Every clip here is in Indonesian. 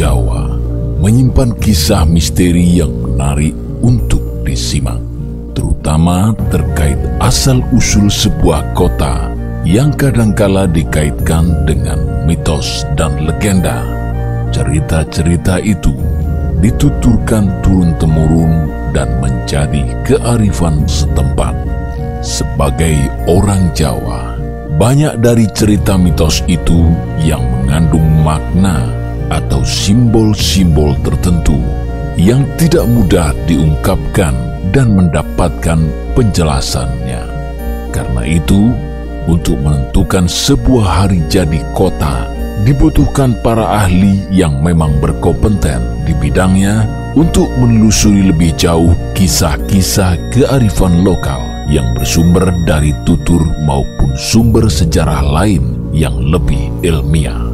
Jawa menyimpan kisah misteri yang menarik untuk disimak, terutama terkait asal-usul sebuah kota yang kadangkala dikaitkan dengan mitos dan legenda. Cerita-cerita itu dituturkan turun-temurun dan menjadi kearifan setempat. Sebagai orang Jawa, banyak dari cerita mitos itu yang mengandung makna atau simbol-simbol tertentu yang tidak mudah diungkapkan dan mendapatkan penjelasannya. Karena itu, untuk menentukan sebuah hari jadi kota, dibutuhkan para ahli yang memang berkompeten di bidangnya untuk menelusuri lebih jauh kisah-kisah kearifan lokal yang bersumber dari tutur maupun sumber sejarah lain yang lebih ilmiah.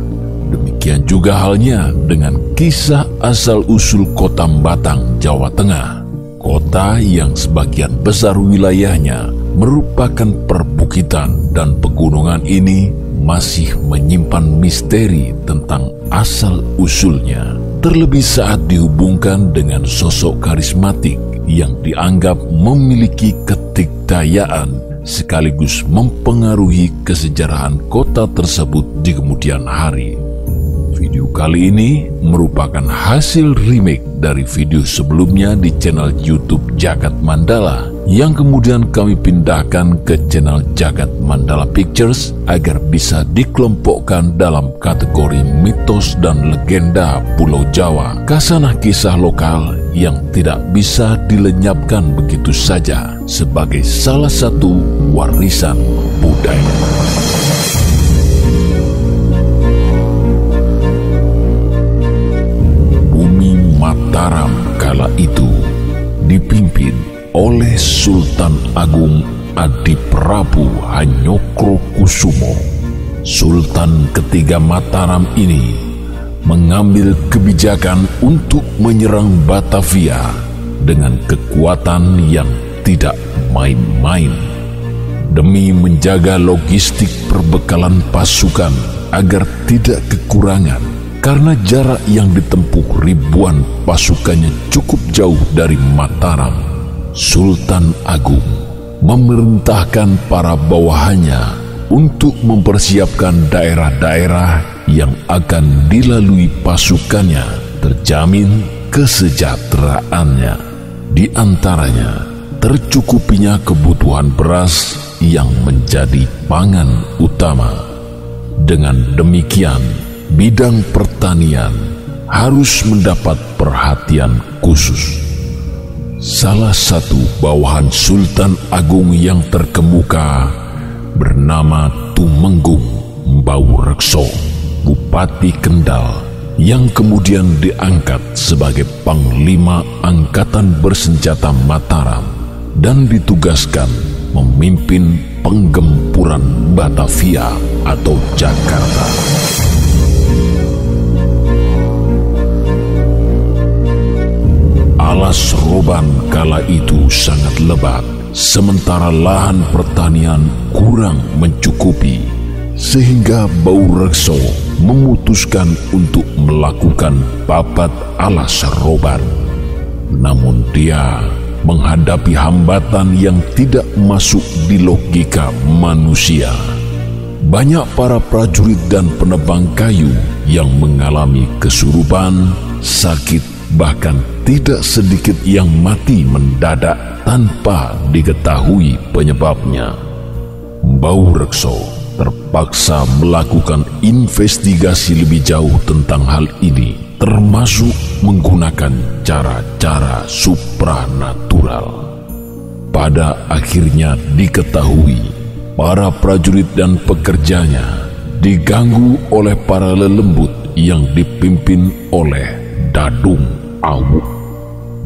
Demikian juga halnya dengan kisah asal-usul kota Batang, Jawa Tengah. Kota yang sebagian besar wilayahnya merupakan perbukitan dan pegunungan ini masih menyimpan misteri tentang asal-usulnya. Terlebih saat dihubungkan dengan sosok karismatik yang dianggap memiliki ketikdayaan sekaligus mempengaruhi kesejarahan kota tersebut di kemudian hari. Video kali ini merupakan hasil remake dari video sebelumnya di channel YouTube Jagat Mandala yang kemudian kami pindahkan ke channel Jagat Mandala Pictures agar bisa dikelompokkan dalam kategori mitos dan legenda Pulau Jawa, kasanah kisah lokal yang tidak bisa dilenyapkan begitu saja sebagai salah satu warisan budaya. Mataram kala itu dipimpin oleh Sultan Agung Adi Prabu Hanyokro Kusumo. Sultan ketiga Mataram ini mengambil kebijakan untuk menyerang Batavia dengan kekuatan yang tidak main-main demi menjaga logistik perbekalan pasukan agar tidak kekurangan karena jarak yang ditempuh ribuan pasukannya cukup jauh dari Mataram, Sultan Agung memerintahkan para bawahannya untuk mempersiapkan daerah-daerah yang akan dilalui pasukannya terjamin kesejahteraannya. Di antaranya, tercukupinya kebutuhan beras yang menjadi pangan utama. Dengan demikian, bidang pertanian harus mendapat perhatian khusus. Salah satu bawahan Sultan Agung yang terkemuka bernama Tumenggung Mbau Rekso, Bupati Kendal, yang kemudian diangkat sebagai Panglima Angkatan Bersenjata Mataram dan ditugaskan memimpin penggempuran Batavia atau Jakarta. Kala itu sangat lebat, sementara lahan pertanian kurang mencukupi, sehingga Bau Rekso memutuskan untuk melakukan papat alas roban. Namun dia menghadapi hambatan yang tidak masuk di logika manusia. Banyak para prajurit dan penebang kayu yang mengalami kesurupan, sakit, bahkan tidak sedikit yang mati mendadak tanpa diketahui penyebabnya. Bau Rekso terpaksa melakukan investigasi lebih jauh tentang hal ini, termasuk menggunakan cara-cara supranatural. Pada akhirnya diketahui, para prajurit dan pekerjanya diganggu oleh para lelembut yang dipimpin oleh Dadung Awu.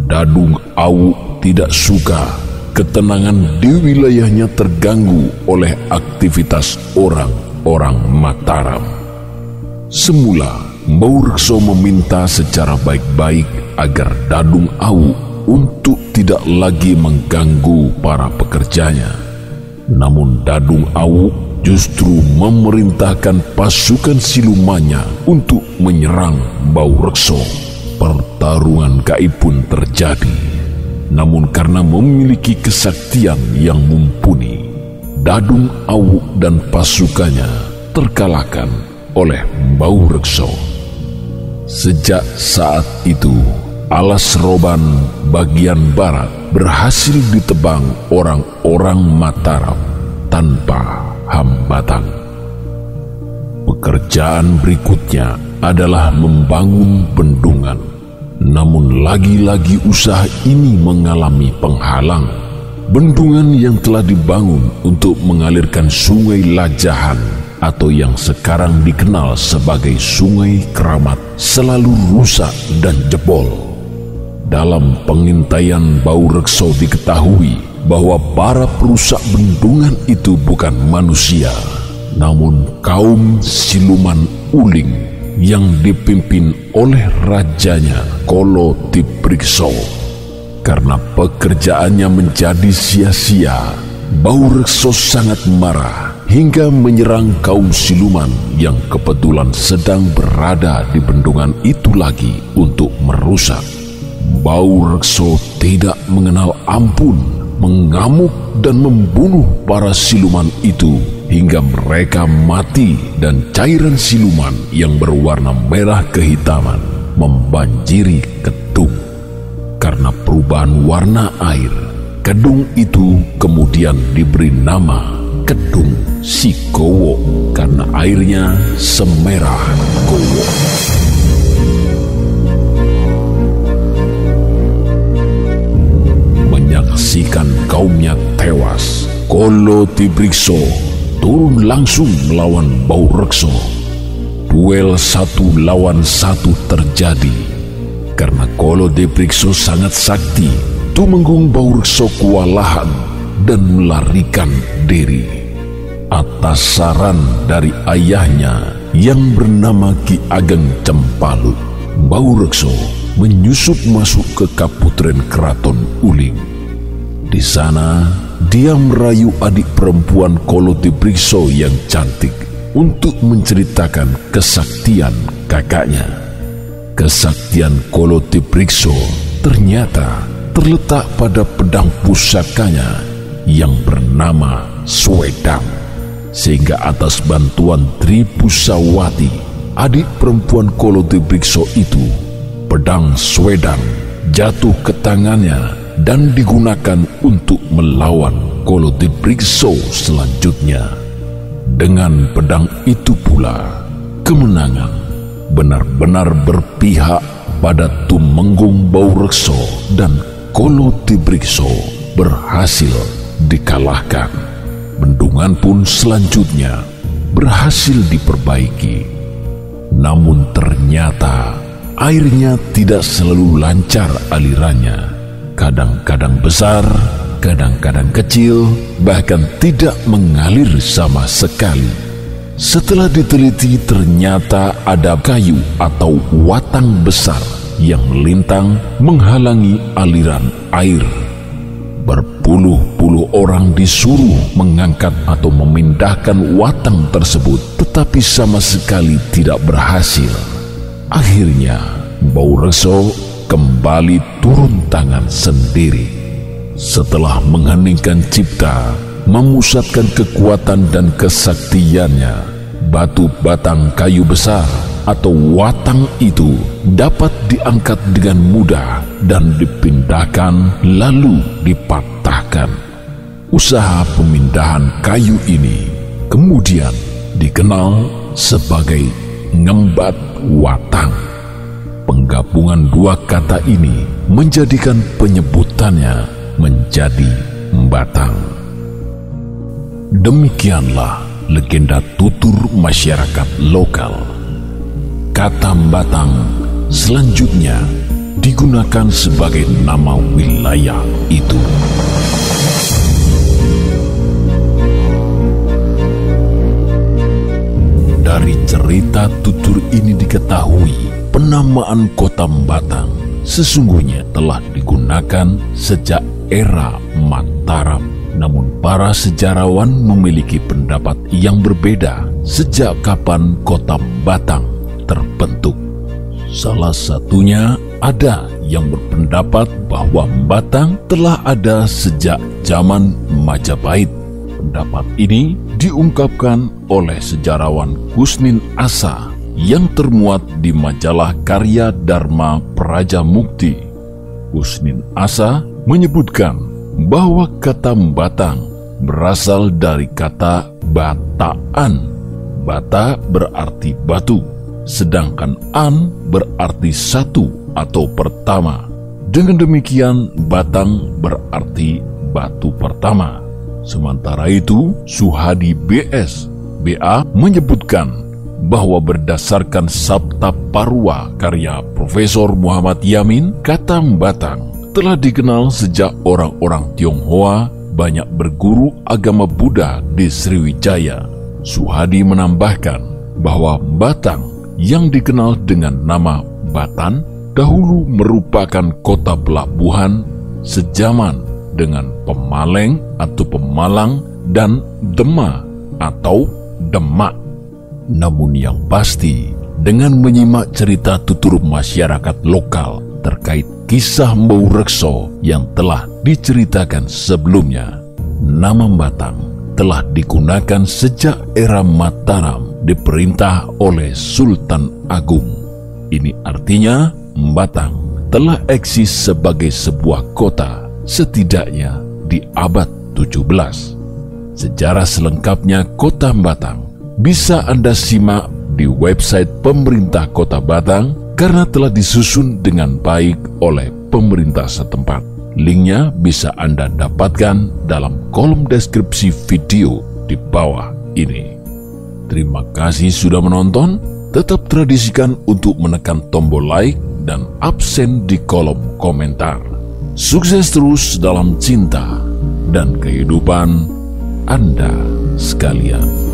Dadung Awu tidak suka ketenangan di wilayahnya terganggu oleh aktivitas orang-orang Mataram. Semula, Mbaurekso meminta secara baik-baik agar Dadung Awu untuk tidak lagi mengganggu para pekerjanya. Namun Dadung Awu justru memerintahkan pasukan silumannya untuk menyerang Bau Rekso. Pertarungan gaib pun terjadi. Namun karena memiliki kesaktian yang mumpuni, Dadung Awuk dan pasukannya terkalahkan oleh Bau Rekso. Sejak saat itu, alas Roban bagian barat berhasil ditebang orang-orang Mataram tanpa hambatan. Pekerjaan berikutnya adalah membangun bendungan. Namun lagi-lagi usaha ini mengalami penghalang. Bendungan yang telah dibangun untuk mengalirkan sungai Lajahan atau yang sekarang dikenal sebagai Sungai Keramat selalu rusak dan jebol. Dalam pengintaian bau rekso diketahui bahwa para perusak bendungan itu bukan manusia, namun kaum siluman uling yang dipimpin oleh rajanya Kolo Tiprikso. Karena pekerjaannya menjadi sia-sia, bau rekso sangat marah hingga menyerang kaum siluman yang kebetulan sedang berada di bendungan itu lagi untuk merusak. Bau rekso tidak mengenal ampun, mengamuk dan membunuh para siluman itu hingga mereka mati dan cairan siluman yang berwarna merah kehitaman membanjiri kedung. Karena perubahan warna air, kedung itu kemudian diberi nama Kedung Sikowo karena airnya semerah kowo. menyaksikan kaumnya tewas. Kolo Tibrikso turun langsung melawan Bau Rekso. Duel satu lawan satu terjadi. Karena Kolo Tibrikso sangat sakti, Tumenggung Bau Rekso kewalahan dan melarikan diri. Atas saran dari ayahnya yang bernama Ki Ageng Cempalu, Bau Rekso menyusup masuk ke Kaputren Keraton Uling di sana, dia merayu adik perempuan Koloti Brikso yang cantik untuk menceritakan kesaktian kakaknya. Kesaktian Koloti Brikso ternyata terletak pada pedang pusakanya yang bernama Swedang. Sehingga atas bantuan Tri Pusawati, adik perempuan Koloti Brikso itu, pedang Swedang jatuh ke tangannya dan digunakan untuk melawan Kolodibrikso selanjutnya. Dengan pedang itu pula, kemenangan benar-benar berpihak pada Tumenggung Baurekso dan Kolodibrikso berhasil dikalahkan. Bendungan pun selanjutnya berhasil diperbaiki. Namun ternyata airnya tidak selalu lancar alirannya kadang-kadang besar, kadang-kadang kecil, bahkan tidak mengalir sama sekali. Setelah diteliti ternyata ada kayu atau watang besar yang melintang menghalangi aliran air. Berpuluh-puluh orang disuruh mengangkat atau memindahkan watang tersebut tetapi sama sekali tidak berhasil. Akhirnya, Bau Reso kembali turun tangan sendiri. Setelah mengheningkan cipta, memusatkan kekuatan dan kesaktiannya, batu batang kayu besar atau watang itu dapat diangkat dengan mudah dan dipindahkan lalu dipatahkan. Usaha pemindahan kayu ini kemudian dikenal sebagai ngembat watang. Penggabungan dua kata ini menjadikan penyebutannya menjadi Batang. Demikianlah legenda tutur masyarakat lokal. Kata Batang selanjutnya digunakan sebagai nama wilayah itu. Dari cerita tutur ini diketahui penamaan kota Batang sesungguhnya telah digunakan sejak era Mataram Namun para sejarawan memiliki pendapat yang berbeda sejak kapan kota Batang terbentuk. Salah satunya ada yang berpendapat bahwa Batang telah ada sejak zaman Majapahit. Pendapat ini diungkapkan oleh sejarawan Kusnin Asa yang termuat di majalah Karya Dharma Praja Mukti. Kusnin Asa menyebutkan bahwa kata Batang berasal dari kata bataan. Bata berarti batu, sedangkan an berarti satu atau pertama. Dengan demikian, batang berarti batu pertama. Sementara itu, Suhadi BS BA menyebutkan bahwa berdasarkan Sabta Parwa karya Profesor Muhammad Yamin, kata Batang telah dikenal sejak orang-orang Tionghoa banyak berguru agama Buddha di Sriwijaya. Suhadi menambahkan bahwa Batang yang dikenal dengan nama Batan dahulu merupakan kota pelabuhan sejaman dengan Pemaleng atau Pemalang dan Dema atau Demak. Namun yang pasti, dengan menyimak cerita tutur masyarakat lokal terkait kisah Mbau Rekso yang telah diceritakan sebelumnya, nama Batang telah digunakan sejak era Mataram diperintah oleh Sultan Agung. Ini artinya Batang telah eksis sebagai sebuah kota setidaknya di abad 17. Sejarah selengkapnya kota Batang bisa Anda simak di website pemerintah Kota Batang karena telah disusun dengan baik oleh pemerintah setempat. Linknya bisa Anda dapatkan dalam kolom deskripsi video di bawah ini. Terima kasih sudah menonton. Tetap tradisikan untuk menekan tombol like dan absen di kolom komentar. Sukses terus dalam cinta dan kehidupan Anda sekalian.